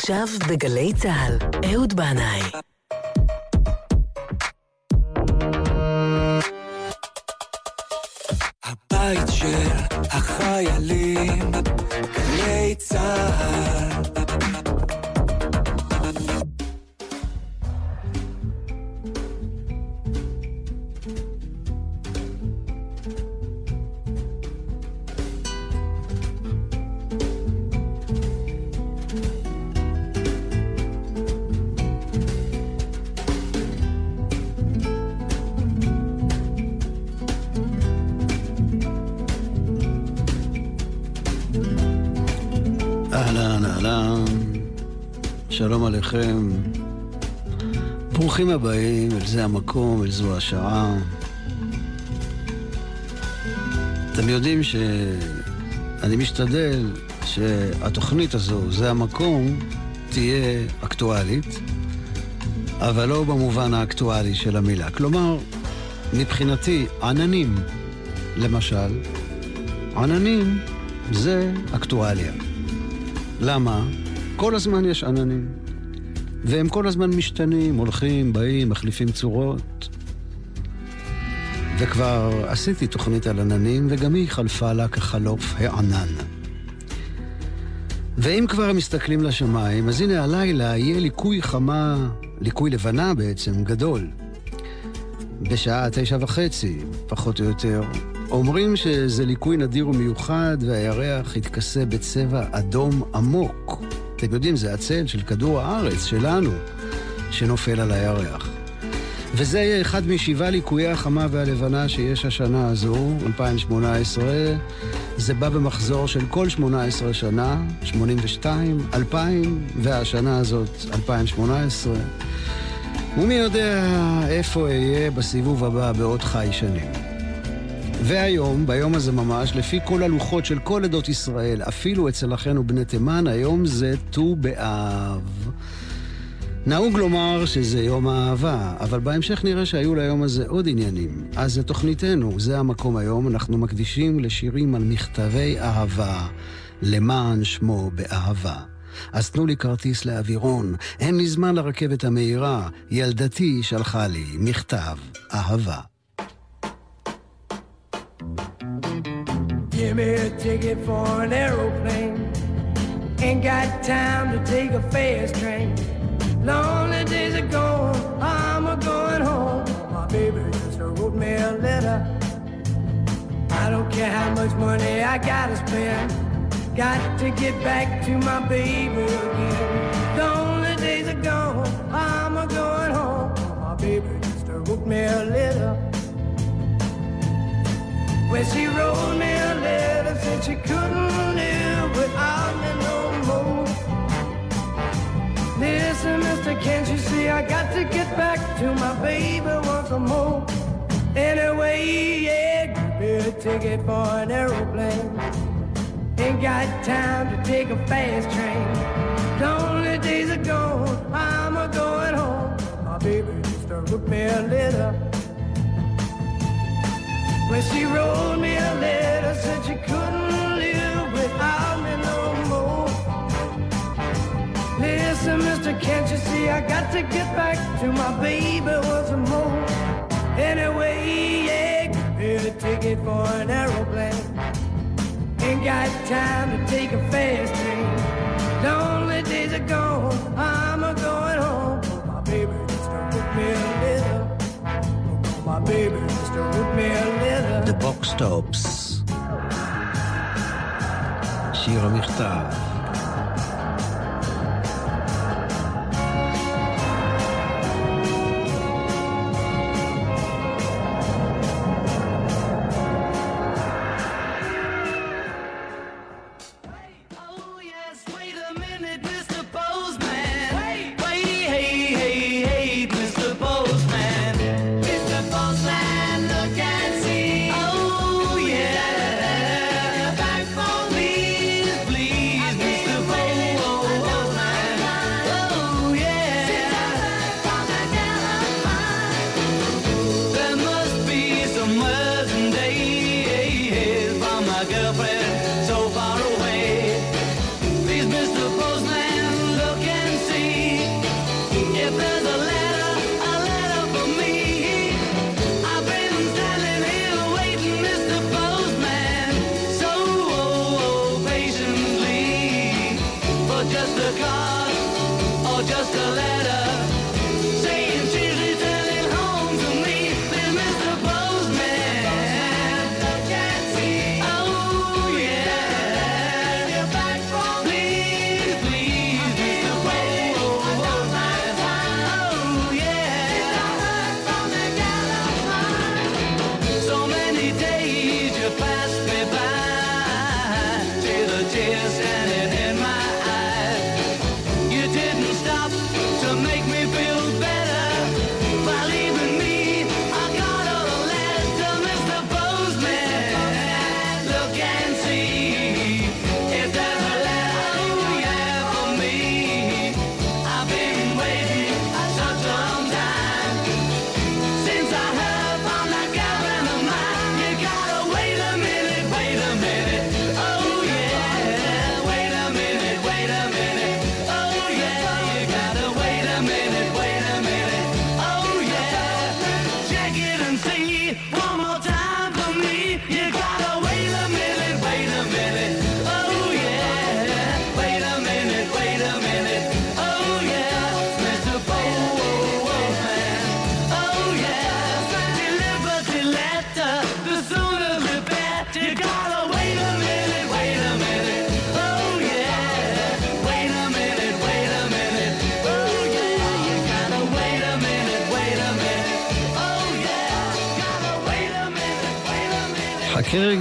עכשיו בגלי צה"ל, אהוד בנאי. הבית של החיילים, אל זו השעה. אתם יודעים שאני משתדל שהתוכנית הזו, זה המקום, תהיה אקטואלית, אבל לא במובן האקטואלי של המילה. כלומר, מבחינתי, עננים, למשל, עננים זה אקטואליה. למה? כל הזמן יש עננים. והם כל הזמן משתנים, הולכים, באים, מחליפים צורות. וכבר עשיתי תוכנית על עננים, וגם היא חלפה לה כחלוף הענן. ואם כבר מסתכלים לשמיים, אז הנה הלילה יהיה ליקוי חמה, ליקוי לבנה בעצם, גדול. בשעה תשע וחצי, פחות או יותר. אומרים שזה ליקוי נדיר ומיוחד, והירח יתכסה בצבע אדום עמוק. אתם יודעים, זה הצל של כדור הארץ, שלנו, שנופל על הירח. וזה יהיה אחד משבעה ליקויי החמה והלבנה שיש השנה הזו, 2018. זה בא במחזור של כל 18 שנה, 82, 2000, והשנה הזאת, 2018. ומי יודע איפה אהיה בסיבוב הבא בעוד חי שנים. והיום, ביום הזה ממש, לפי כל הלוחות של כל עדות ישראל, אפילו אצל אחינו בני תימן, היום זה ט"ו באב. נהוג לומר שזה יום האהבה, אבל בהמשך נראה שהיו ליום הזה עוד עניינים. אז זה תוכניתנו, זה המקום היום, אנחנו מקדישים לשירים על מכתבי אהבה, למען שמו באהבה. אז תנו לי כרטיס לאווירון, אין לי זמן לרכבת המהירה, ילדתי שלחה לי מכתב אהבה. Give me a ticket for an aeroplane. Ain't got time to take a fast train. Lonely days are gone, I'm a going home. My baby just wrote me a letter. I don't care how much money I gotta spend. Got to get back to my baby again. Lonely days are gone, I'm a going home. My baby just wrote me a letter. When she wrote me a letter, said she couldn't live Listen, mister, can't you see I got to get back to my baby once more? Anyway, yeah, me a ticket for an aeroplane. Ain't got time to take a fast train. Lonely days are gone, I'm a going home. My baby just wrote me a letter. When she wrote me a letter, said she couldn't Listen, mister, can't you see I got to get back to my baby once more? Anyway, yeah, get a ticket for an aeroplane. Ain't got time to take a fast train. Lonely days are gone, I'm a going home. My baby just took me a little. My baby just wrote me a letter. The Box Tops. שיר המכתב.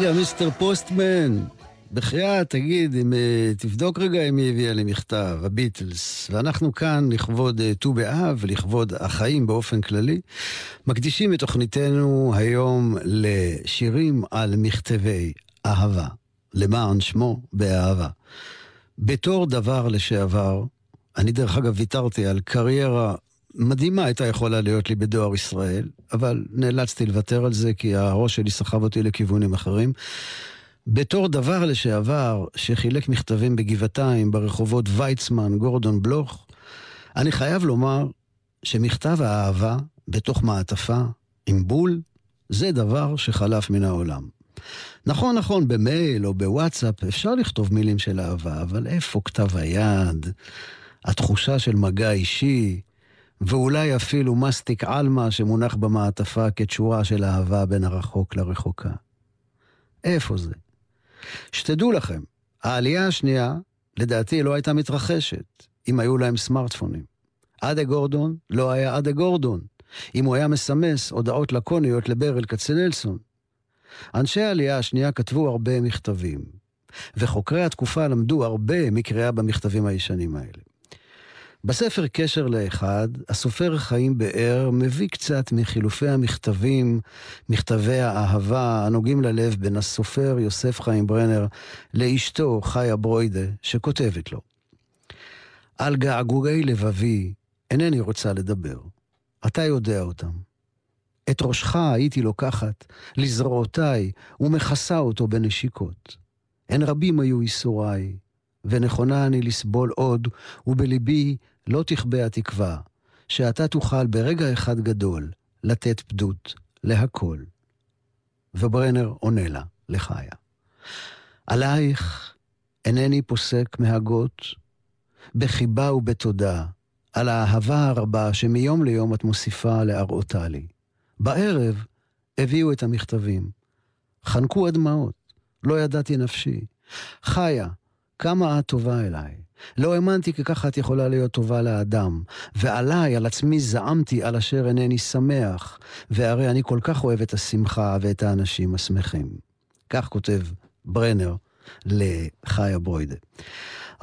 רגע, מיסטר פוסטמן. בחייאת, תגיד, אם, אה, תבדוק רגע אם היא הביאה לי מכתב, הביטלס. ואנחנו כאן לכבוד אה, ט"ו באב ולכבוד החיים באופן כללי, מקדישים את תוכניתנו היום לשירים על מכתבי אהבה, למען שמו באהבה. בתור דבר לשעבר, אני דרך אגב ויתרתי על קריירה מדהימה הייתה יכולה להיות לי בדואר ישראל, אבל נאלצתי לוותר על זה כי הראש שלי סחב אותי לכיוונים אחרים. בתור דבר לשעבר שחילק מכתבים בגבעתיים, ברחובות ויצמן, גורדון בלוך, אני חייב לומר שמכתב האהבה בתוך מעטפה עם בול, זה דבר שחלף מן העולם. נכון, נכון, במייל או בוואטסאפ אפשר לכתוב מילים של אהבה, אבל איפה כתב היד? התחושה של מגע אישי, ואולי אפילו מסטיק עלמה שמונח במעטפה כתשורה של אהבה בין הרחוק לרחוקה. איפה זה? שתדעו לכם, העלייה השנייה, לדעתי, לא הייתה מתרחשת אם היו להם סמארטפונים. עדה גורדון לא היה עדה גורדון, אם הוא היה מסמס הודעות לקוניות לברל כצנלסון. אנשי העלייה השנייה כתבו הרבה מכתבים, וחוקרי התקופה למדו הרבה מקריאה במכתבים הישנים האלה. בספר קשר לאחד, הסופר חיים באר מביא קצת מחילופי המכתבים, מכתבי האהבה הנוגעים ללב בין הסופר יוסף חיים ברנר לאשתו חיה ברוידה, שכותבת לו: על געגועי לבבי אינני רוצה לדבר. אתה יודע אותם. את ראשך הייתי לוקחת לזרועותיי ומכסה אותו בנשיקות. הן רבים היו ייסוריי, ונכונה אני לסבול עוד, ובליבי לא תכבה התקווה, שאתה תוכל ברגע אחד גדול לתת פדות להכל. וברנר עונה לה, לחיה. עלייך אינני פוסק מהגות, בחיבה ובתודה, על האהבה הרבה שמיום ליום את מוסיפה להראותה לי. בערב הביאו את המכתבים. חנקו הדמעות, לא ידעתי נפשי. חיה, כמה את טובה אליי. לא האמנתי כי ככה את יכולה להיות טובה לאדם. ועליי, על עצמי זעמתי על אשר אינני שמח, והרי אני כל כך אוהב את השמחה ואת האנשים השמחים. כך כותב ברנר לחיה ברוידה.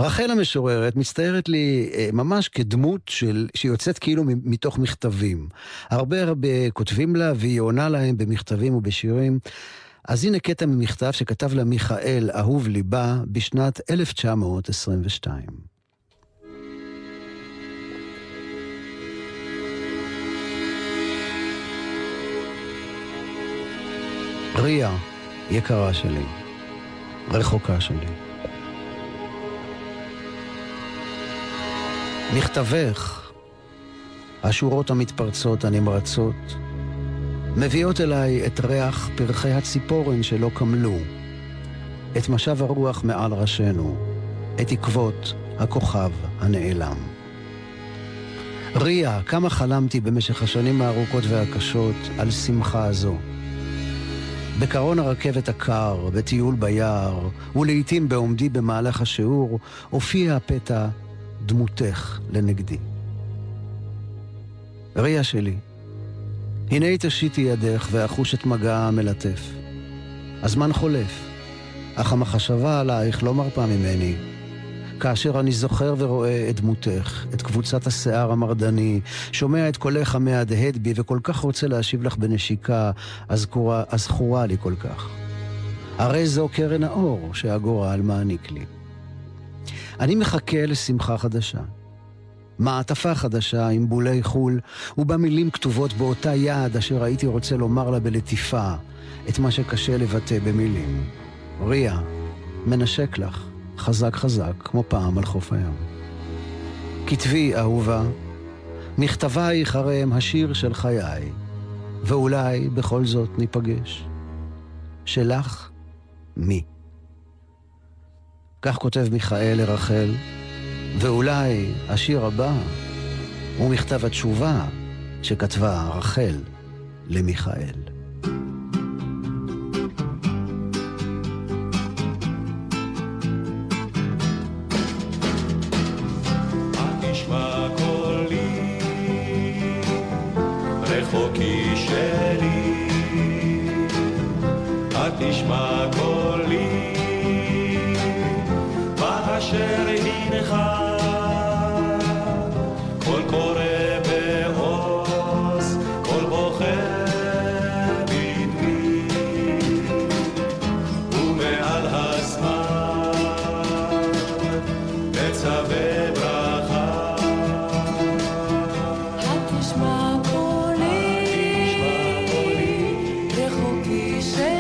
רחל המשוררת מצטיירת לי אה, ממש כדמות של, שיוצאת כאילו מתוך מכתבים. הרבה הרבה כותבים לה והיא עונה להם במכתבים ובשירים. אז הנה קטע ממכתב שכתב לה מיכאל, אהוב ליבה, בשנת 1922. ריה, יקרה שלי, רחוקה שלי. מכתבך, השורות המתפרצות הנמרצות, מביאות אליי את ריח פרחי הציפורן שלא קמלו, את משב הרוח מעל ראשינו, את עקבות הכוכב הנעלם. ריה, כמה חלמתי במשך השנים הארוכות והקשות על שמחה זו. בקרון הרכבת הקר, בטיול ביער, ולעיתים בעומדי במהלך השיעור, הופיע הפתע דמותך לנגדי. ריה שלי, הנה תשיטי ידך ואחוש את מגעה המלטף. הזמן חולף, אך המחשבה עלייך לא מרפה ממני. כאשר אני זוכר ורואה את דמותך, את קבוצת השיער המרדני, שומע את קולך המהדהד בי וכל כך רוצה להשיב לך בנשיקה, הזכורה, הזכורה לי כל כך. הרי זו קרן האור שהגורל מעניק לי. אני מחכה לשמחה חדשה. מעטפה חדשה עם בולי חו"ל, ובה מילים כתובות באותה יד אשר הייתי רוצה לומר לה בלטיפה את מה שקשה לבטא במילים. ריה, מנשק לך, חזק חזק, כמו פעם על חוף הים. כתבי, אהובה, מכתבייך הרי הם השיר של חיי, ואולי בכל זאת ניפגש. שלך, מי? כך כותב מיכאל לרחל, ואולי השיר הבא הוא מכתב התשובה שכתבה רחל למיכאל. רחוקי שלי,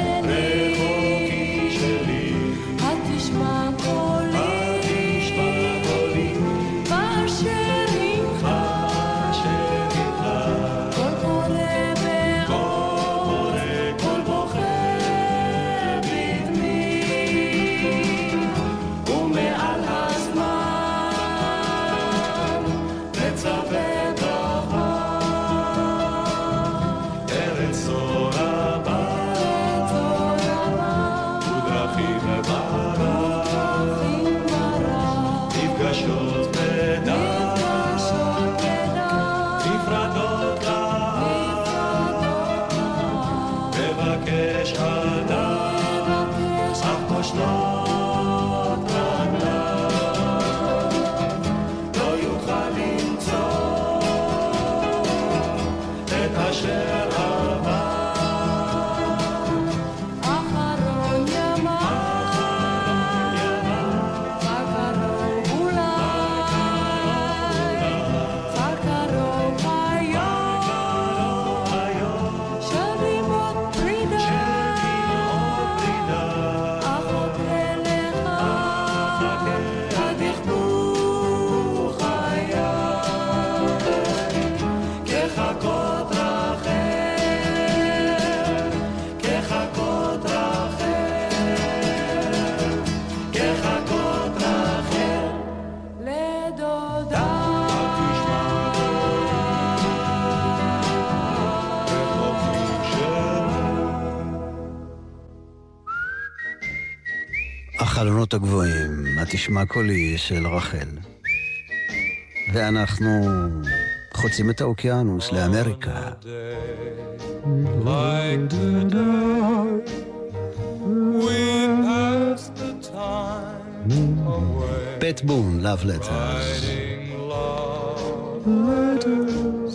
החלונות הגבוהים, התשמע קולי של רחל. ואנחנו חוצים את האוקיינוס לאמריקה. Like today, we pass the time away, פט בון, Love Letters. letters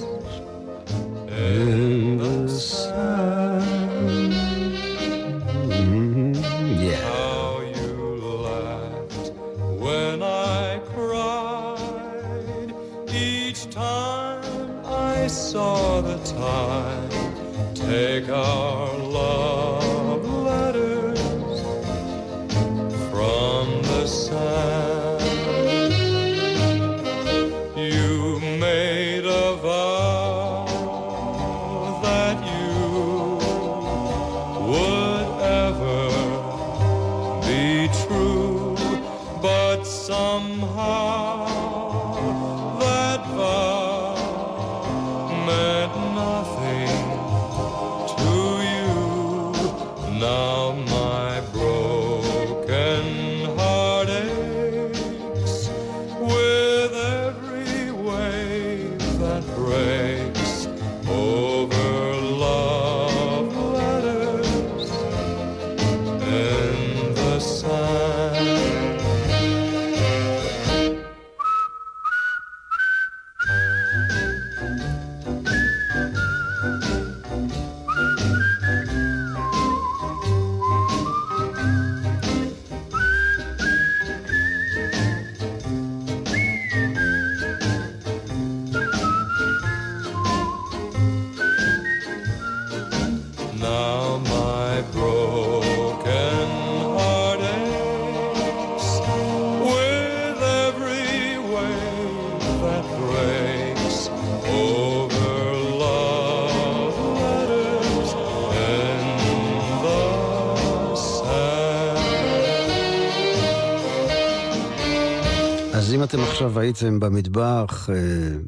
עכשיו הייתם במטבח, אה,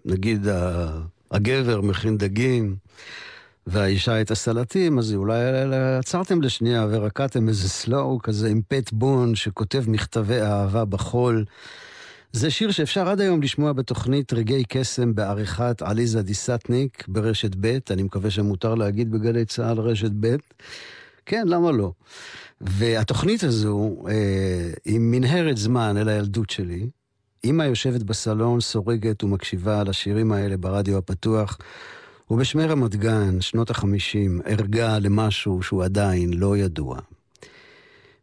נגיד הגבר מכין דגים, והאישה את הסלטים, אז אולי עצרתם לשנייה ורקעתם איזה סלואו כזה עם פט בון שכותב מכתבי אהבה בחול. זה שיר שאפשר עד היום לשמוע בתוכנית רגעי קסם בעריכת עליזה דיסטניק ברשת ב', אני מקווה שמותר להגיד בגלי צה"ל רשת ב'. כן, למה לא? והתוכנית הזו אה, היא מנהרת זמן אל הילדות שלי. אמא יושבת בסלון, סורגת ומקשיבה לשירים האלה ברדיו הפתוח, ובשמי רמת גן, שנות החמישים, ערגה למשהו שהוא עדיין לא ידוע.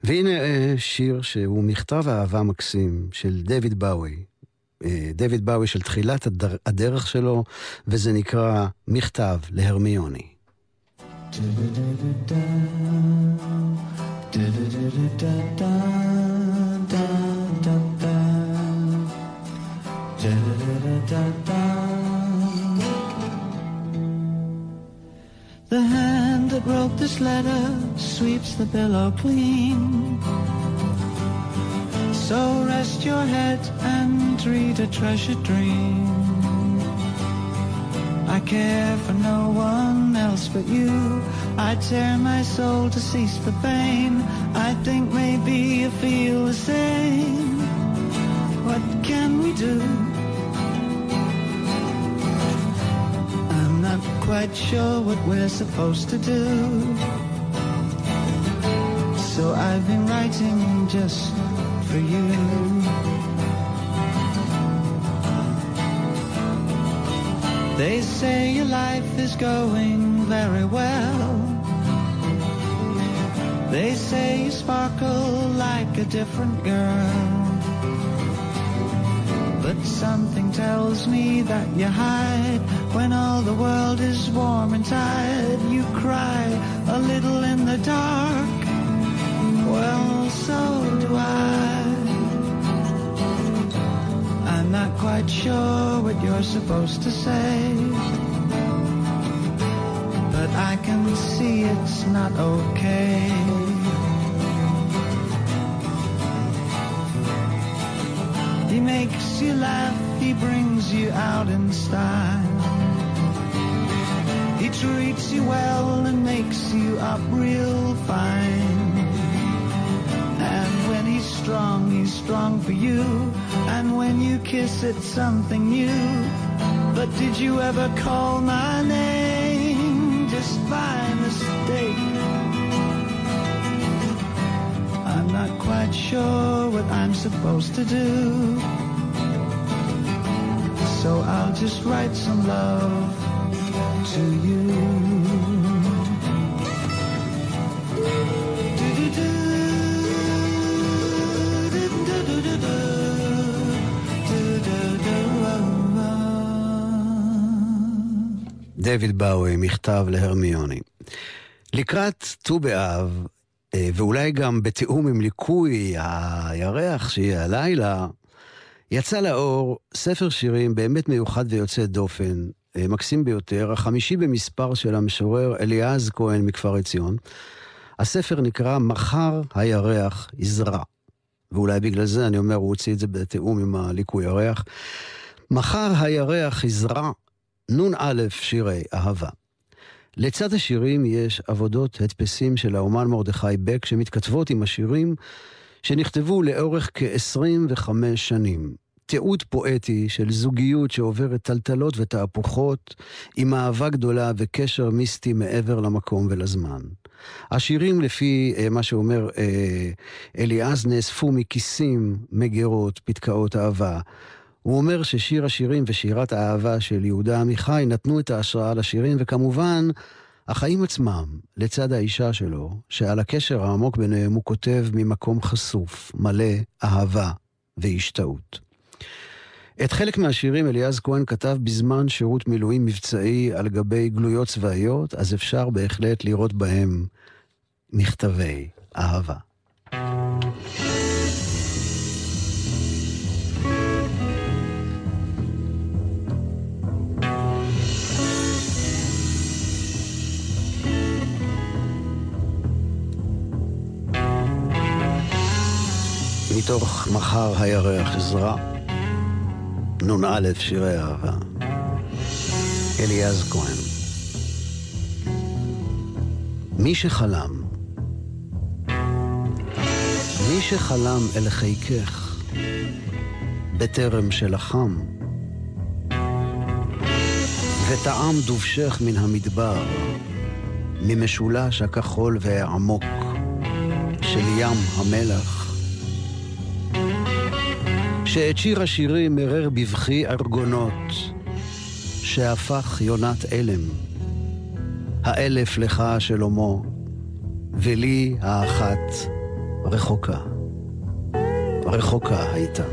והנה אה, שיר שהוא מכתב אהבה מקסים של דויד באוי. אה, דויד באוי של תחילת הדר, הדרך שלו, וזה נקרא מכתב להרמיוני. The hand that wrote this letter sweeps the pillow clean. So rest your head and read a treasured dream. I care for no one else but you. I tear my soul to cease the pain. I think maybe you feel the same. What can we do? Quite sure what we're supposed to do. So I've been writing just for you. They say your life is going very well. They say you sparkle like a different girl. But something tells me that you hide when all the world is warm and tired. You cry a little in the dark. Well, so do I. I'm not quite sure what you're supposed to say. But I can see it's not okay. He makes you laugh, he brings you out in style. He treats you well and makes you up real fine. And when he's strong, he's strong for you. And when you kiss, it's something new. But did you ever call my name just by mistake? I'm not quite sure what I'm supposed to do. So I'll just write some love to you. דויד באוי, מכתב להרמיוני. לקראת ט"ו באב, אה, ואולי גם בתיאום עם ליקוי הירח שיהיה הלילה, יצא לאור ספר שירים באמת מיוחד ויוצא דופן, אה, מקסים ביותר, החמישי במספר של המשורר אליעז כהן מכפר עציון. הספר נקרא "מחר הירח יזרע", ואולי בגלל זה אני אומר, הוא הוציא את זה בתיאום עם הליקוי ירח. מחר הירח יזרע נ"א שירי אהבה. לצד השירים יש עבודות הדפסים של האומן מרדכי בק שמתכתבות עם השירים שנכתבו לאורך כ-25 שנים. תיעוד פואטי של זוגיות שעוברת טלטלות ותהפוכות עם אהבה גדולה וקשר מיסטי מעבר למקום ולזמן. השירים לפי אה, מה שאומר אה, אליעז נאספו מכיסים, מגירות, פתקאות אהבה. הוא אומר ששיר השירים ושירת האהבה של יהודה עמיחי נתנו את ההשראה לשירים, וכמובן, החיים עצמם, לצד האישה שלו, שעל הקשר העמוק ביניהם הוא כותב ממקום חשוף, מלא אהבה והשתאות. את חלק מהשירים אליעז כהן כתב בזמן שירות מילואים מבצעי על גבי גלויות צבאיות, אז אפשר בהחלט לראות בהם מכתבי אהבה. מתוך מחר הירח עזרא, נ"א שירי אהבה, אליעז כהן. מי שחלם, מי שחלם אל חיקך, בטרם שלחם, וטעם דובשך מן המדבר, ממשולש הכחול והעמוק של ים המלח, שאת שיר השירים מרר בבכי ארגונות, שהפך יונת אלם. האלף לך שלמה, ולי האחת רחוקה. רחוקה הייתה.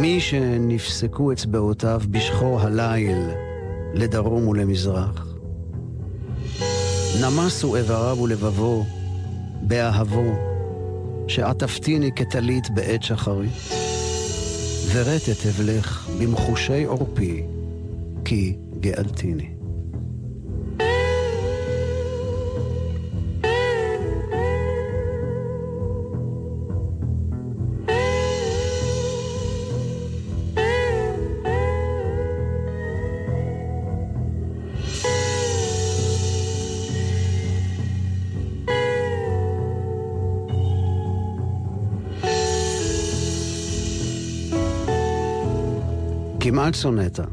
מי שנפסקו אצבעותיו בשחור הליל לדרום ולמזרח, נמסו איבריו ולבבו באהבו, שעטפתיני כטלית בעת שחרית, ורטט אבלך במחושי עורפי, כי גאלתיני. כמעט סונטה.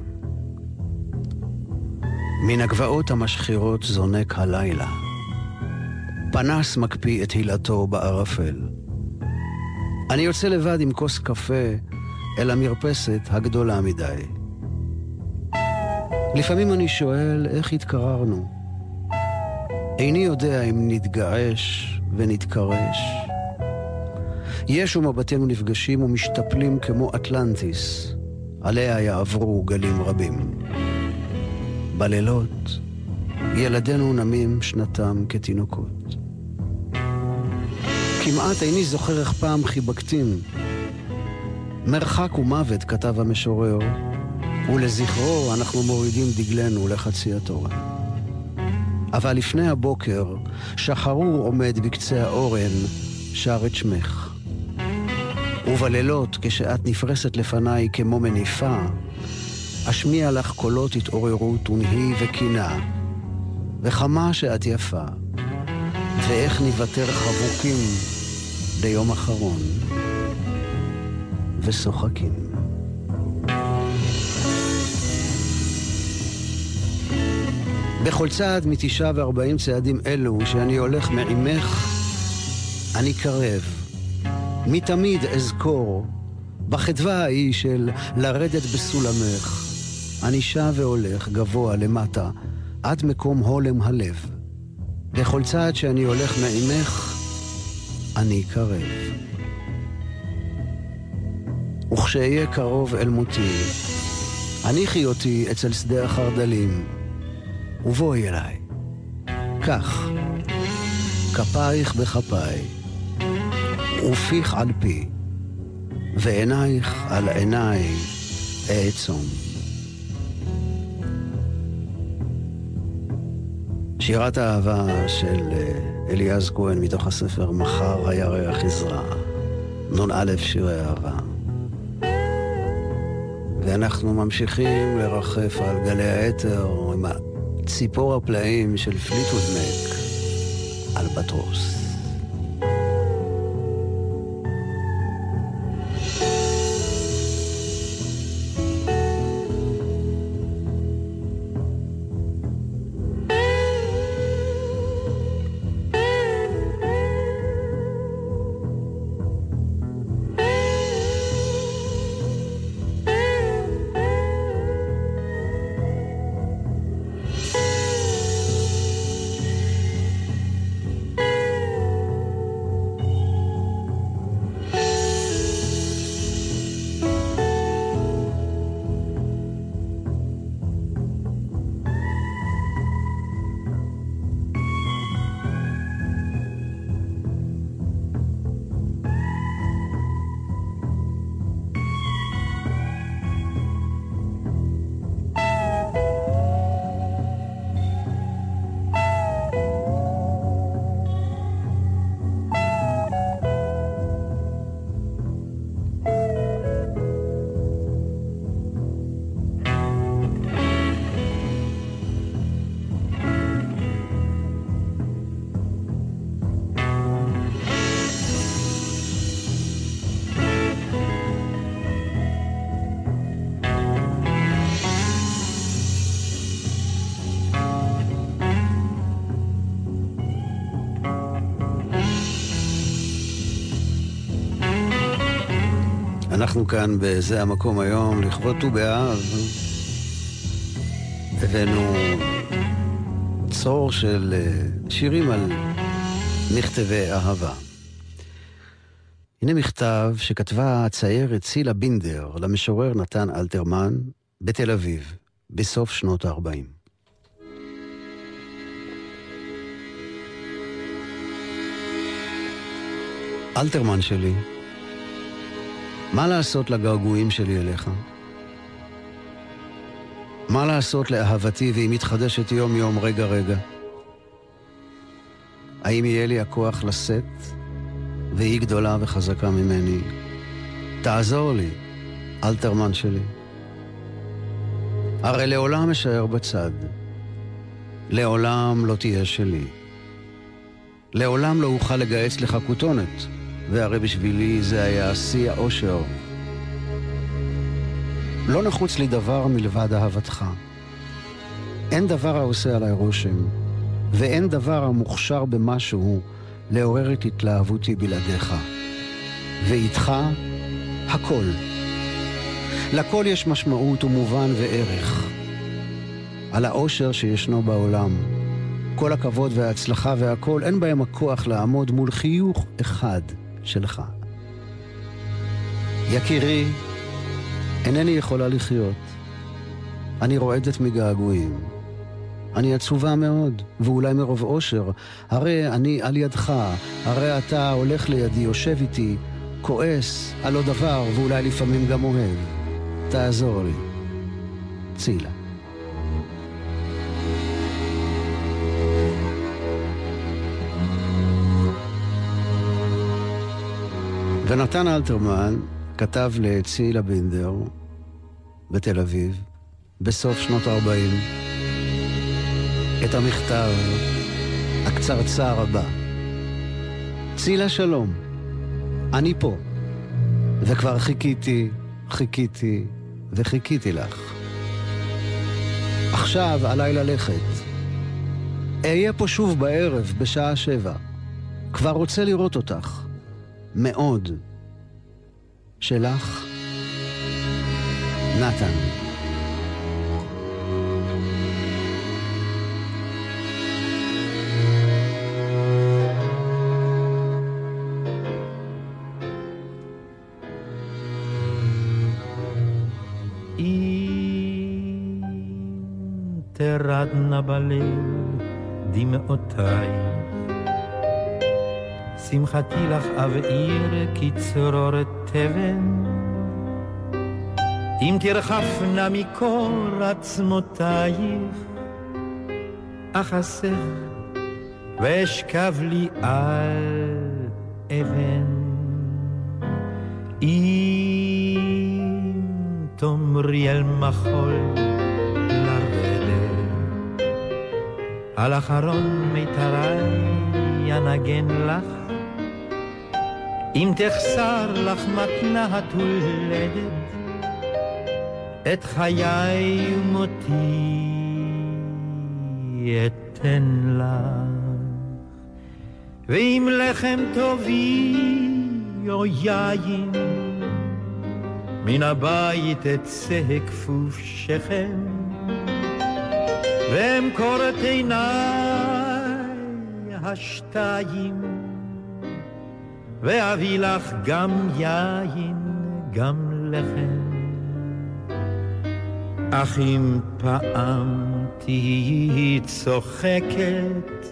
מן הגבעות המשחירות זונק הלילה. פנס מקפיא את הילתו בערפל. אני יוצא לבד עם כוס קפה אל המרפסת הגדולה מדי. לפעמים אני שואל איך התקררנו. איני יודע אם נתגעש ונתקרש. יש ומבטינו נפגשים ומשתפלים כמו אטלנטיס, עליה יעברו גלים רבים. בלילות ילדינו נמים שנתם כתינוקות. כמעט איני זוכר איך פעם חיבקתים. מרחק ומוות, כתב המשורר, ולזכרו אנחנו מורידים דגלנו לחצי התורה. אבל לפני הבוקר, שחרור עומד בקצה האורן, שר את שמך. ובלילות, כשאת נפרסת לפניי כמו מניפה, אשמיע לך קולות התעוררות ונהי וקינה, וכמה שאת יפה, ואיך ניוותר חבוקים ליום אחרון, ושוחקים. בכל צעד מתשעה וארבעים צעדים אלו שאני הולך מעמך, אני קרב. מתמיד אזכור, בחדווה ההיא של לרדת בסולמך, אני שב והולך גבוה למטה, עד מקום הולם הלב. בכל צעד שאני הולך מעמך, אני קרב. וכשאהיה קרוב אל מותי, הניחי אותי אצל שדה החרדלים, ובואי אליי. כך, כפייך בכפיי, ופיך על פי, ועינייך על עיניי אעצום. שירת האהבה של אה, אליעז כהן מתוך הספר מחר הירח יזרע, נ"א שירי אהבה. ואנחנו ממשיכים לרחף על גלי האתר עם ציפור הפלאים של פליטווד מק, אלבטרוס. אנחנו כאן בזה המקום היום, לכבוד ט"ו באב. הבאנו צור של אה, שירים על מכתבי אהבה. הנה מכתב שכתבה הציירת צילה בינדר למשורר נתן אלתרמן בתל אביב, בסוף שנות ה-40. אלתרמן שלי, מה לעשות לגעגועים שלי אליך? מה לעשות לאהבתי והיא מתחדשת יום-יום, רגע-רגע? האם יהיה לי הכוח לשאת, והיא גדולה וחזקה ממני? תעזור לי, אלתרמן שלי. הרי לעולם אשאר בצד. לעולם לא תהיה שלי. לעולם לא אוכל לגייס לך כותונת. והרי בשבילי זה היה שיא האושר. לא נחוץ לי דבר מלבד אהבתך. אין דבר העושה עליי רושם, ואין דבר המוכשר במשהו לעורר את התלהבותי בלעדיך. ואיתך, הכל. לכל יש משמעות ומובן וערך. על האושר שישנו בעולם. כל הכבוד וההצלחה והכל, אין בהם הכוח לעמוד מול חיוך אחד. שלך. יקירי, אינני יכולה לחיות. אני רועדת מגעגועים. אני עצובה מאוד, ואולי מרוב אושר. הרי אני על ידך, הרי אתה הולך לידי, יושב איתי, כועס על לא דבר, ואולי לפעמים גם אוהב. תעזור לי. צילה. ונתן אלתרמן כתב לצילה בינדר בתל אביב, בסוף שנות ה-40, את המכתב הקצרצר הבא. צילה שלום, אני פה, וכבר חיכיתי, חיכיתי וחיכיתי לך. עכשיו עליי ללכת. אהיה פה שוב בערב, בשעה שבע. כבר רוצה לראות אותך. מאוד. שלך, נתן. תרדנה בליל דמעותיי שמחתי לך אבעיר כצרור תבן אם תרחפנה מקור עצמותייך אחסך ואשכב לי על אבן. אם תאמרי אל מחול לרדת, על אחרון מיתרי ינגן לך, אם תחסר לך מתנת הולדת, את חיי ומותי אתן לך. ואם לחם טובי או יין, מן הבית אצא כפוף שכם, ואמכור את עיניי השתיים, ואביא לך גם יין, גם לחם. אך אם פעם תהיי צוחקת,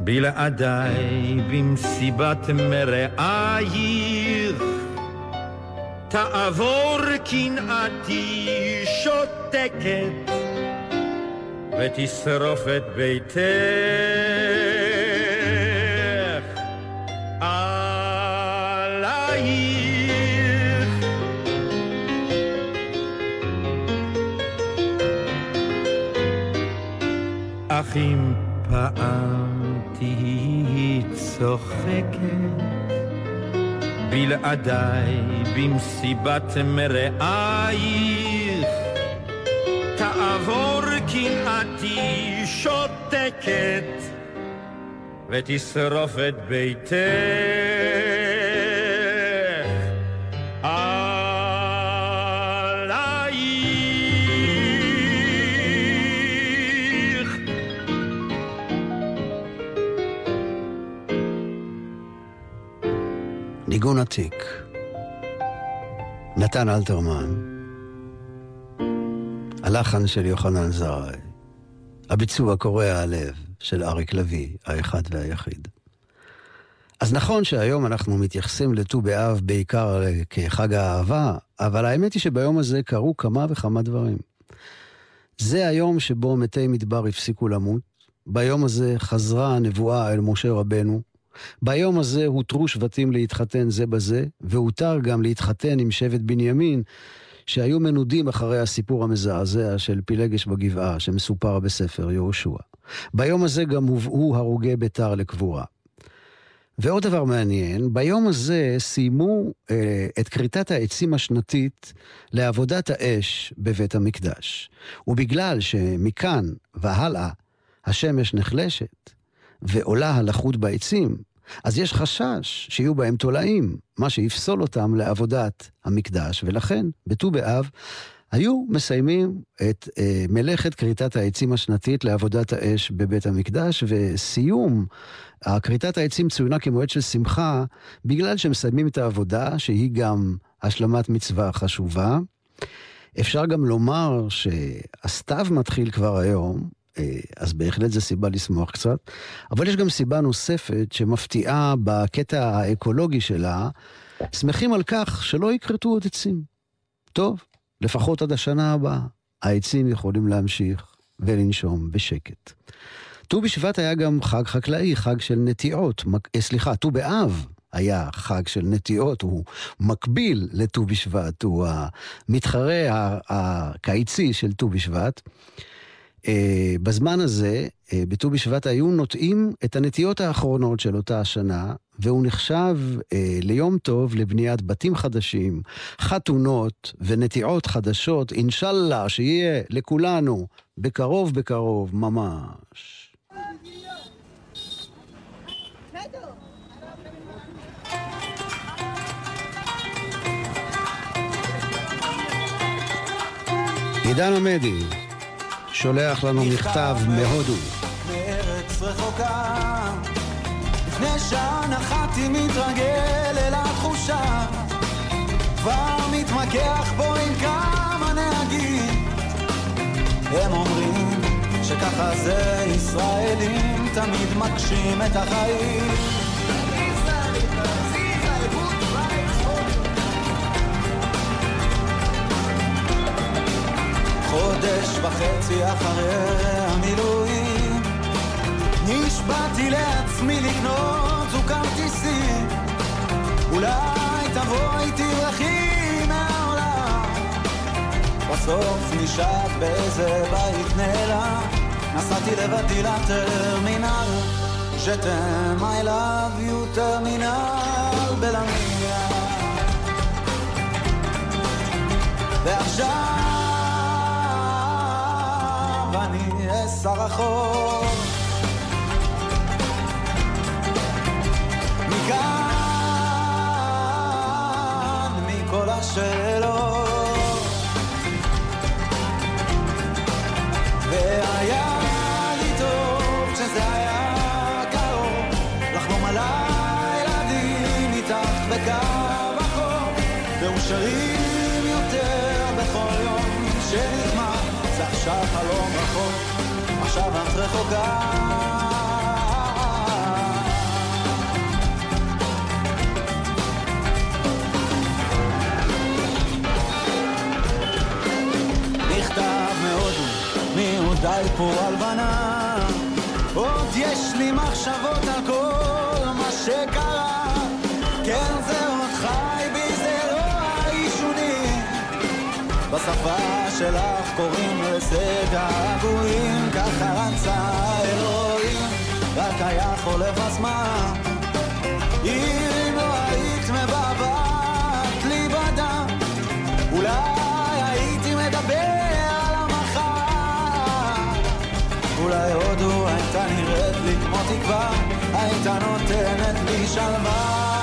בלעדיי במסיבת מרעייך, תעבור קנאתי שותקת, ותשרוף את ביתך אך אם פעם תהיי צוחקת, בלעדיי במסיבת מרעייך, תעבור קנאתי שותקת, ותשרוף את ביתך ניגון עתיק. נתן אלתרמן. הלחן של יוחנן זרעי. הביצוע קורע הלב של אריק לביא, האחד והיחיד. אז נכון שהיום אנחנו מתייחסים לט"ו באב בעיקר כחג האהבה, אבל האמת היא שביום הזה קרו כמה וכמה דברים. זה היום שבו מתי מדבר הפסיקו למות, ביום הזה חזרה הנבואה אל משה רבנו, ביום הזה הותרו שבטים להתחתן זה בזה, והותר גם להתחתן עם שבט בנימין, שהיו מנודים אחרי הסיפור המזעזע של פילגש בגבעה, שמסופר בספר יהושע. ביום הזה גם הובאו הרוגי ביתר לקבורה. ועוד דבר מעניין, ביום הזה סיימו אה, את כריתת העצים השנתית לעבודת האש בבית המקדש. ובגלל שמכאן והלאה השמש נחלשת ועולה הלחות בעצים, אז יש חשש שיהיו בהם תולעים, מה שיפסול אותם לעבודת המקדש, ולכן בט"ו באב היו מסיימים את אה, מלאכת כריתת העצים השנתית לעבודת האש בבית המקדש, וסיום כריתת העצים צוינה כמועד של שמחה, בגלל שמסיימים את העבודה, שהיא גם השלמת מצווה חשובה. אפשר גם לומר שהסתיו מתחיל כבר היום, אז בהחלט זו סיבה לשמוח קצת. אבל יש גם סיבה נוספת שמפתיעה בקטע האקולוגי שלה. שמחים על כך שלא יכרתו עוד עצים. טוב, לפחות עד השנה הבאה, העצים יכולים להמשיך ולנשום בשקט. ט"ו בשבט היה גם חג חקלאי, חג של נטיעות. מק- אה, סליחה, ט"ו באב היה חג של נטיעות, הוא מקביל לט"ו בשבט, הוא המתחרה הקיצי של ט"ו בשבט. Uh, בזמן הזה, uh, בט"ו בשבט היו נוטעים את הנטיות האחרונות של אותה השנה, והוא נחשב uh, ליום טוב לבניית בתים חדשים, חתונות ונטיעות חדשות, אינשאללה, שיהיה לכולנו בקרוב בקרוב ממש. עידן עמדי שולח לנו מכתב מהודו. מארץ רחוקה. לפני שעה נחתי מתרגל אל התחושה, כבר מתמקח בו עם כמה נהגים. הם אומרים שככה זה ישראלים תמיד מקשים את החיים. חודש וחצי אחרי המילואים. נשבעתי לעצמי לקנות זוג כרטיסים אולי תבוא איתי רכי מהעולם. בסוף נשאר באיזה בית נעלם נסעתי לבדי לטרמינל. ז'תם I love you טרמינל בלמיה ועכשיו אסע רחוק מכאן, מכל השאלות. והיה לי טוב כשזה היה קרוב לחלום על הילדים איתך בקו החוק מאושרים יותר בכל יום שנגמר זה עכשיו חלום רחוק עכשיו את רחוקה מכתב מהודו, מיהודי הלבנה. עוד יש לי מחשבות על כל מה שקרה. כן, בשפה שלך קוראים לזה געגועים, ככה רצה אלוהים, רק היה חולף הזמן. אם לא היית מבעבעת לי בדם, אולי הייתי מדבר על המחר. אולי הודו הייתה נראית לי כמו תקווה, הייתה נותנת לי שלווה.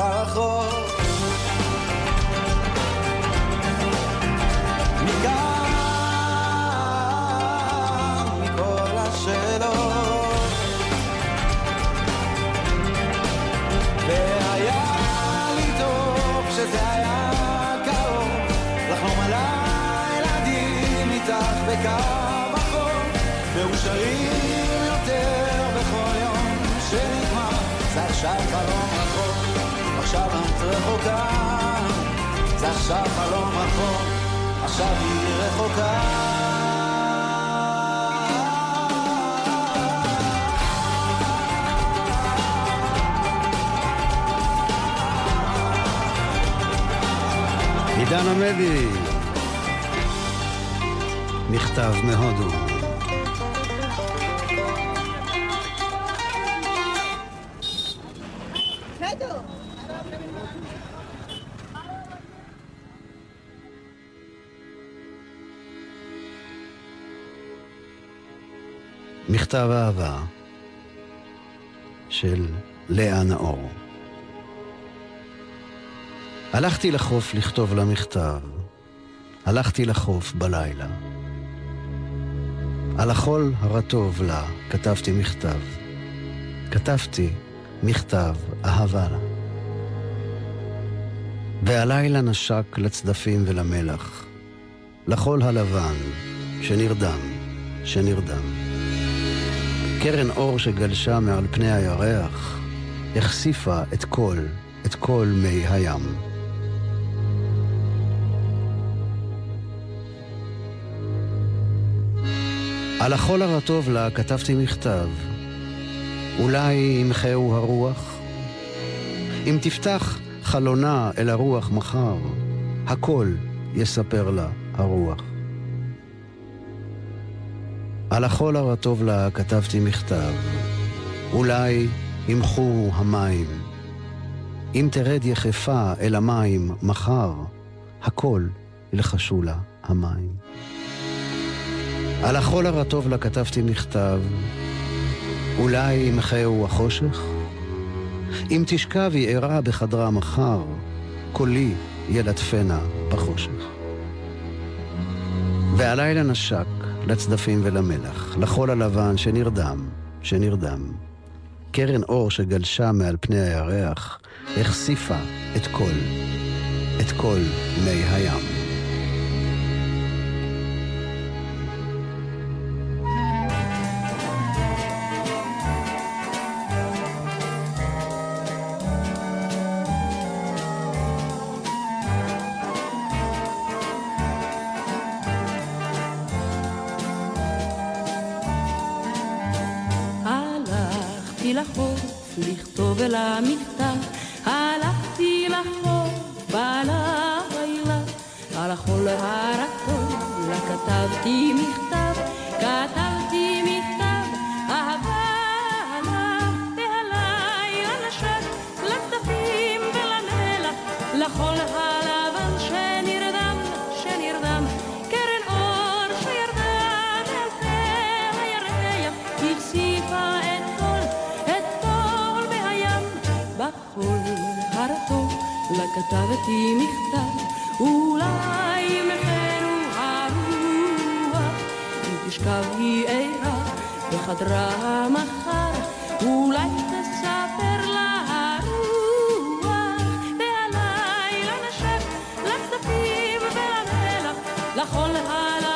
רחוק מכאן, מכל השאלות. והיה לי טוב כשזה היה קרוב, לחלום על הילדים איתך בקו החור, מאושרים יותר בכל יום שנגמר, זה עכשיו חלום עכשיו את רחוקה, זה עכשיו חלום רחוק, עכשיו היא רחוקה. עידן עמדי, מכתב מהודו. מכתב אהבה של לאה נאור. הלכתי לחוף לכתוב לה מכתב. הלכתי לחוף בלילה. על החול הרטוב לה כתבתי מכתב. כתבתי מכתב אהבה לה. והלילה נשק לצדפים ולמלח, לחול הלבן שנרדם, שנרדם. קרן אור שגלשה מעל פני הירח, החשיפה את כל, את כל מי הים. על החול הרטוב לה כתבתי מכתב. אולי ימחהו הרוח? אם תפתח חלונה אל הרוח מחר, הכל יספר לה הרוח. על החול הרטוב לה כתבתי מכתב. אולי ימחו המים. אם תרד יחפה אל המים מחר, הכל ילחשו לה המים. על החול הרטוב לה כתבתי מכתב, אולי ימחהו החושך? אם תשכבי ערה בחדרה מחר, קולי ילטפנה בחושך. והלילה נשק לצדפים ולמלח, לחול הלבן שנרדם, שנרדם. קרן אור שגלשה מעל פני הירח, החשיפה את כל, את כל מי הים. לחול הלבן שנרדם, שנרדם, קרן אור שירדה מעל פני הירח, הפסיפה את כל, את כל מהים, בחול הרטוב, לה כתבתי מכתב, אולי מחנו הרוח, אם תשכב היא ערה בחדרה המחר, אולי לחול הלבן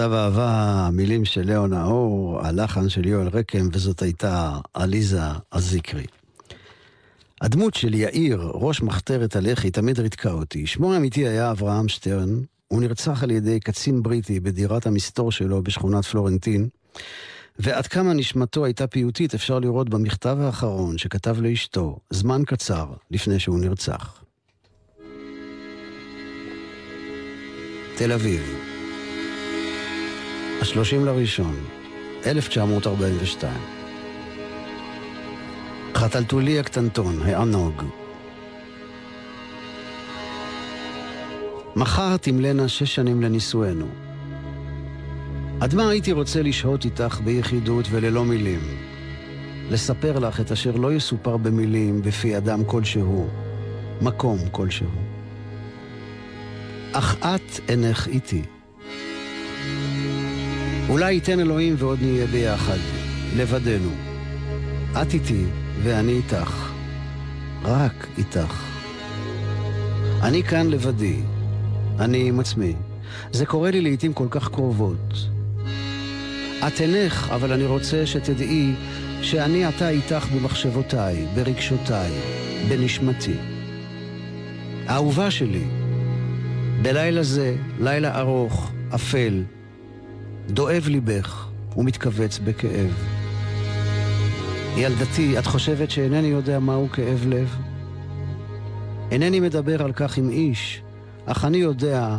מכתב אהבה, המילים של ליאו נאור, הלחן של יואל רקם, וזאת הייתה עליזה אזיקרי. הדמות של יאיר, ראש מחתרת הלח"י, תמיד ריתקה אותי. שמו האמיתי היה אברהם שטרן, הוא נרצח על ידי קצין בריטי בדירת המסתור שלו בשכונת פלורנטין, ועד כמה נשמתו הייתה פיוטית אפשר לראות במכתב האחרון שכתב לאשתו, זמן קצר לפני שהוא נרצח. תל אביב, השלושים לראשון, 1942. חתלתולי הקטנטון, הענוג. מחר תמלאנה שש שנים לנישואינו. עד מה הייתי רוצה לשהות איתך ביחידות וללא מילים? לספר לך את אשר לא יסופר במילים בפי אדם כלשהו, מקום כלשהו. אך את אינך איתי. אולי ייתן אלוהים ועוד נהיה ביחד, לבדנו. את איתי ואני איתך. רק איתך. אני כאן לבדי. אני עם עצמי. זה קורה לי לעיתים כל כך קרובות. את אינך, אבל אני רוצה שתדעי שאני עתה איתך במחשבותיי, ברגשותיי, בנשמתי. האהובה שלי, בלילה זה, לילה ארוך, אפל, דואב ליבך ומתכווץ בכאב. ילדתי, את חושבת שאינני יודע מהו כאב לב? אינני מדבר על כך עם איש, אך אני יודע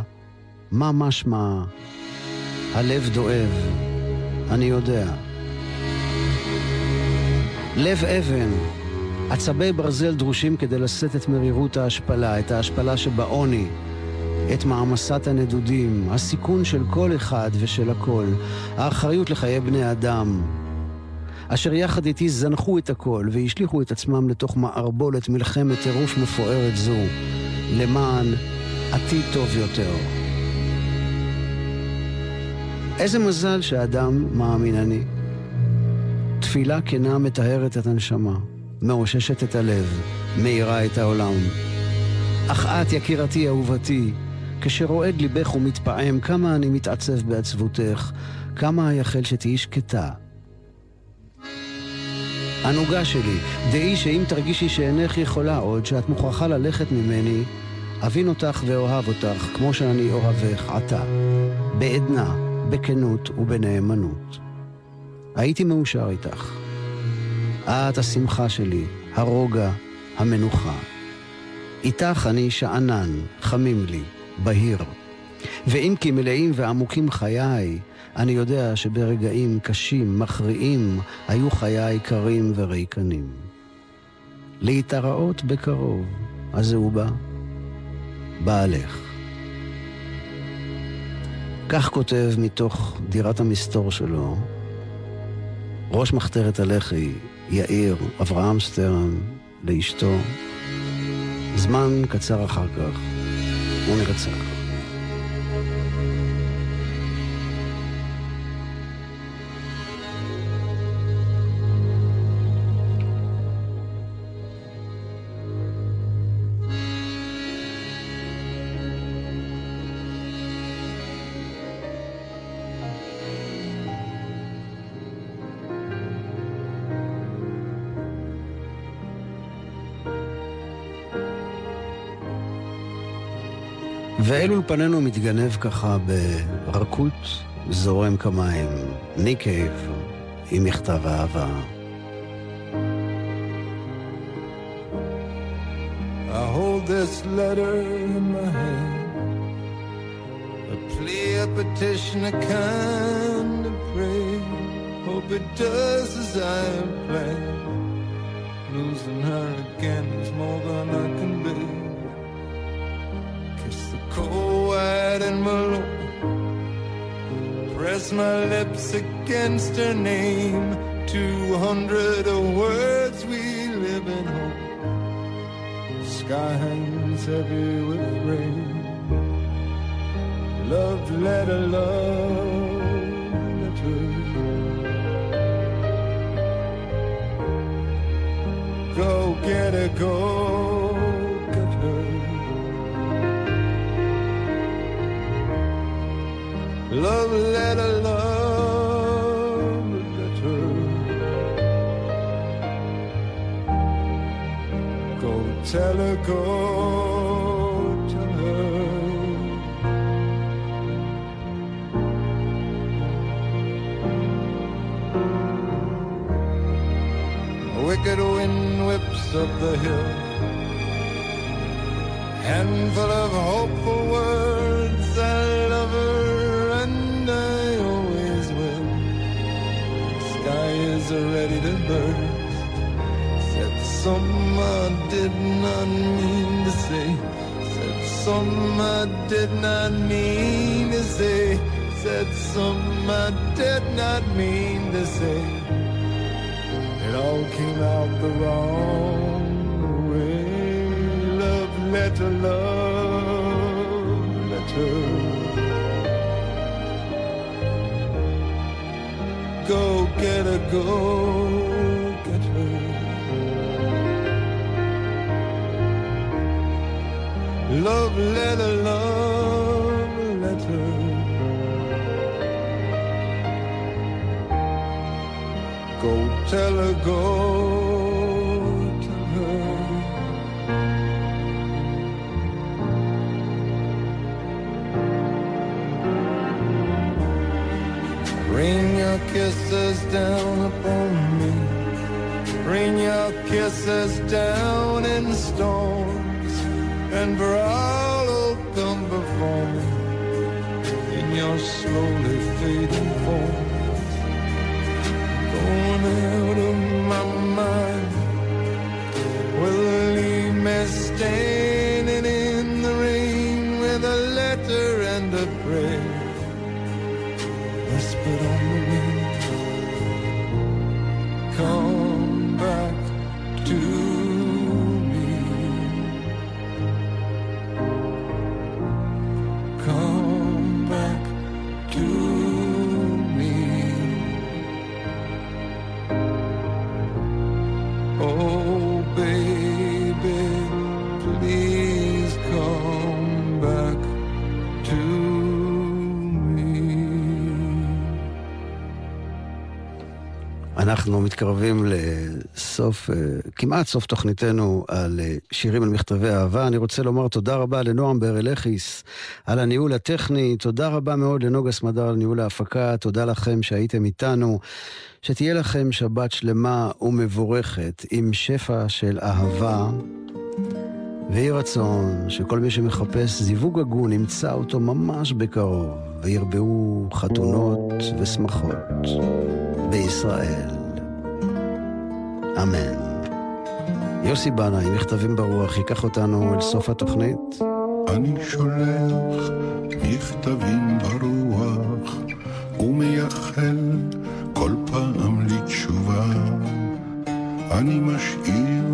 מה משמע הלב דואב. אני יודע. לב אבן, עצבי ברזל דרושים כדי לשאת את מרירות ההשפלה, את ההשפלה שבעוני, את מעמסת הנדודים, הסיכון של כל אחד ושל הכל, האחריות לחיי בני אדם, אשר יחד איתי זנחו את הכל והשליכו את עצמם לתוך מערבולת מלחמת טירוף מפוארת זו, למען עתיד טוב יותר. איזה מזל שאדם מאמין אני. תפילה כנה מטהרת את הנשמה, מאוששת את הלב, מאירה את העולם. אך את, יקירתי אהובתי, כשרועד ליבך ומתפעם, כמה אני מתעצב בעצבותך, כמה אייחל שתהיי שקטה. ענוגה שלי, דעי שאם תרגישי שאינך יכולה עוד, שאת מוכרחה ללכת ממני, אבין אותך ואוהב אותך, כמו שאני אוהבך עתה, בעדנה, בכנות ובנאמנות. הייתי מאושר איתך. את השמחה שלי, הרוגע, המנוחה. איתך אני שאנן, חמים לי, בהיר. ואם כי מלאים ועמוקים חיי, אני יודע שברגעים קשים, מכריעים, היו חיי קרים וריקנים. להתראות בקרוב, אז הוא בא, בעלך. כך כותב מתוך דירת המסתור שלו ראש מחתרת הלח"י, יאיר אברהם סטרן, לאשתו. זמן קצר אחר כך הוא נרצח. ואל אולפנינו מתגנב ככה ברכות זורם כמים, ניק קייב עם מכתב אהבה. I hold this letter in my hand. A plea, a petition, a kind of prayer. Hope it does as I planned. Losing her again is more than I can bear. Kiss the cold white envelope. Press my lips against her name. Two hundred words we live in hope sky hangs heavy with rain. Love letter, love letter. Go get her, go tell her, go tell her. A wicked wind whips up the hill. Handful of hopeful words. I love her and I always will. Sky is ready to burst. Said some I did not mean to say. Said some I did not mean to say. Said some I did not mean to say. It all came out the wrong way. Love letter, love letter. Go get her, go Love letter, love letter. Go tell her, go tell her. Rain your kisses down upon me. Rain your kisses down in storms. And who'll come before me in your slowly fading form. אנחנו מתקרבים לסוף, אה, כמעט סוף תוכניתנו על אה, שירים על מכתבי אהבה. אני רוצה לומר תודה רבה לנועם ברלכיס על הניהול הטכני, תודה רבה מאוד לנוגה סמדר על ניהול ההפקה, תודה לכם שהייתם איתנו. שתהיה לכם שבת שלמה ומבורכת עם שפע של אהבה ויהי רצון שכל מי שמחפש זיווג הגון ימצא אותו ממש בקרוב, וירבעו חתונות ושמחות בישראל. אמן. יוסי בנאי, מכתבים ברוח, ייקח אותנו אל סוף התוכנית. אני שולח מכתבים ברוח ומייחל כל פעם לתשובה. אני משאיר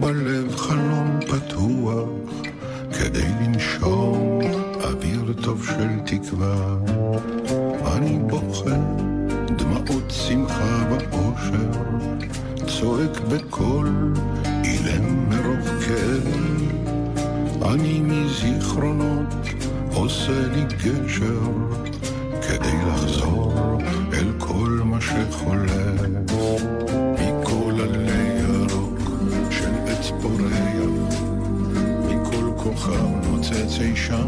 בלב חלום פתוח כדי לנשום אוויר טוב של תקווה. אני בוכה דמעות שמחה ואושר, צועק בקול אילם מרוב כאב. אני מזיכרונות עושה לי גשר כדי לחזור אל כל מה שחולף מכל עלי ירוק של עץ פורח מכל כוכב נוצץ אי שם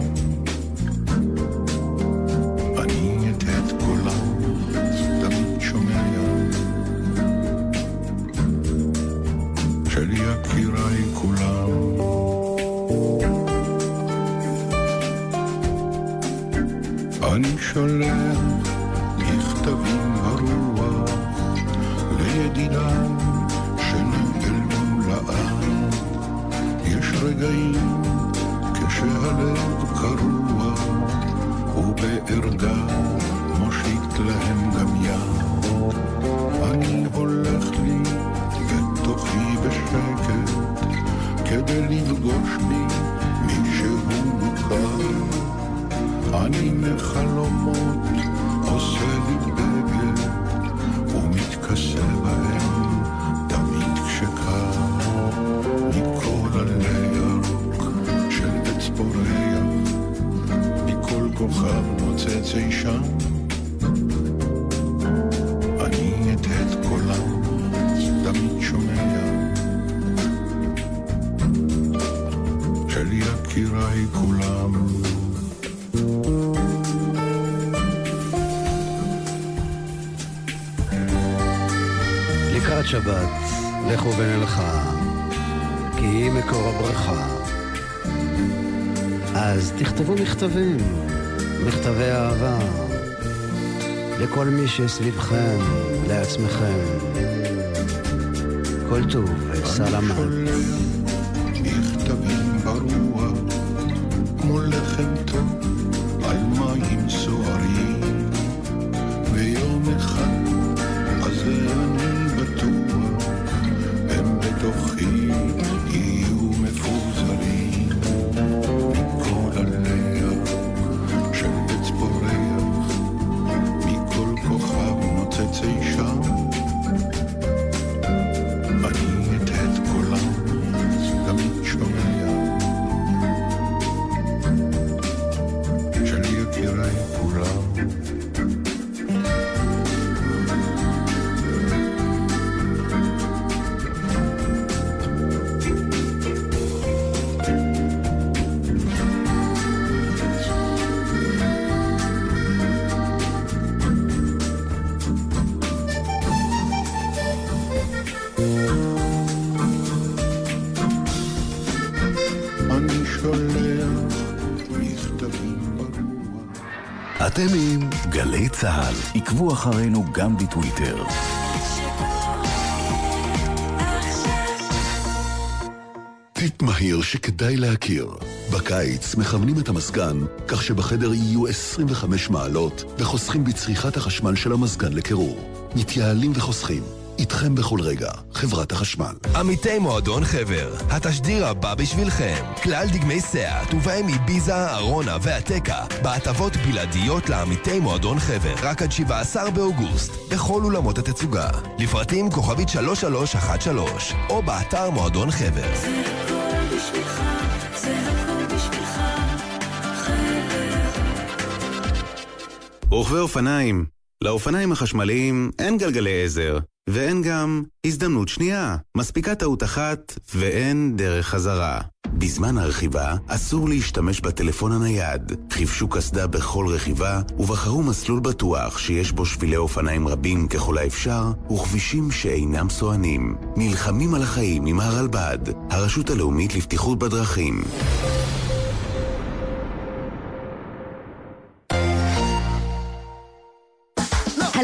מכתבים, מכתבי אהבה, לכל מי שסביבכם, לעצמכם. כל טוב וסלמת. אתם עם גלי צה"ל. עקבו אחרינו גם בטוויטר. טיפ מהיר שכדאי להכיר. בקיץ מכוונים את המזגן כך שבחדר יהיו 25 מעלות וחוסכים בצריכת החשמל של המזגן לקירור. מתייעלים וחוסכים. איתכם בכל רגע, חברת החשמל. עמיתי מועדון חבר, התשדיר הבא בשבילכם. כלל דגמי סאט, ובהם איביזה, ארונה והטקה, בהטבות בלעדיות לעמיתי מועדון חבר, רק עד 17 באוגוסט, בכל אולמות התצוגה. לפרטים כוכבית 3313, או באתר מועדון חבר. הכל בשבילך, זה הכל בשבילך, חבר. רוכבי אופניים. לאופניים החשמליים אין גלגלי עזר, ואין גם הזדמנות שנייה. מספיקה טעות אחת ואין דרך חזרה. בזמן הרכיבה אסור להשתמש בטלפון הנייד. חיפשו קסדה בכל רכיבה ובחרו מסלול בטוח שיש בו שבילי אופניים רבים ככל האפשר וכבישים שאינם סוענים. נלחמים על החיים עם הרלב"ד, הרשות הלאומית לבטיחות בדרכים.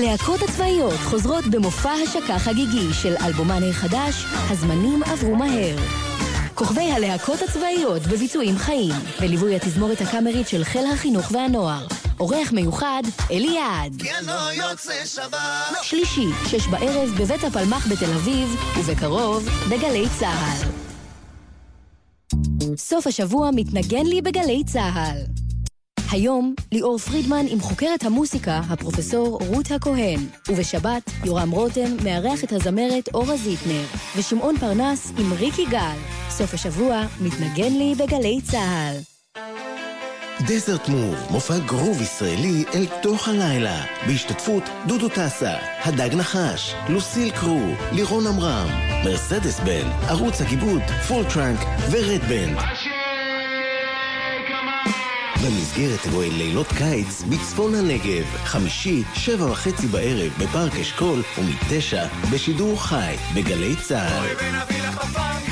הלהקות הצבאיות חוזרות במופע השקה חגיגי של אלבומן החדש, הזמנים עברו מהר. כוכבי הלהקות הצבאיות בביצועים חיים, בליווי התזמורת הקאמרית של חיל החינוך והנוער. אורח מיוחד, אליעד. כן, לא יוצא שבת. שלישי, שש בערב בבית הפלמ"ח בתל אביב, ובקרוב, בגלי צה"ל. סוף השבוע מתנגן לי בגלי צה"ל. היום, ליאור פרידמן עם חוקרת המוסיקה, הפרופסור רות הכהן, ובשבת, יורם רותם מארח את הזמרת אורה זיטנר, ושמעון פרנס עם ריקי גל. סוף השבוע מתנגן לי בגלי צה"ל. Desert Move, מופע גרוב ישראלי אל תוך הלילה, בהשתתפות דודו טסה, הדג נחש, Lucille Crew, לירון עמרם, Mercedes Band, ערוץ הגיבוד, Full Trunk ו Red Band. במסגרת אירועי לילות קיץ בצפון הנגב, חמישי, שבע וחצי בערב בפארק אשכול, ומתשע בשידור חי בגלי צה"ל.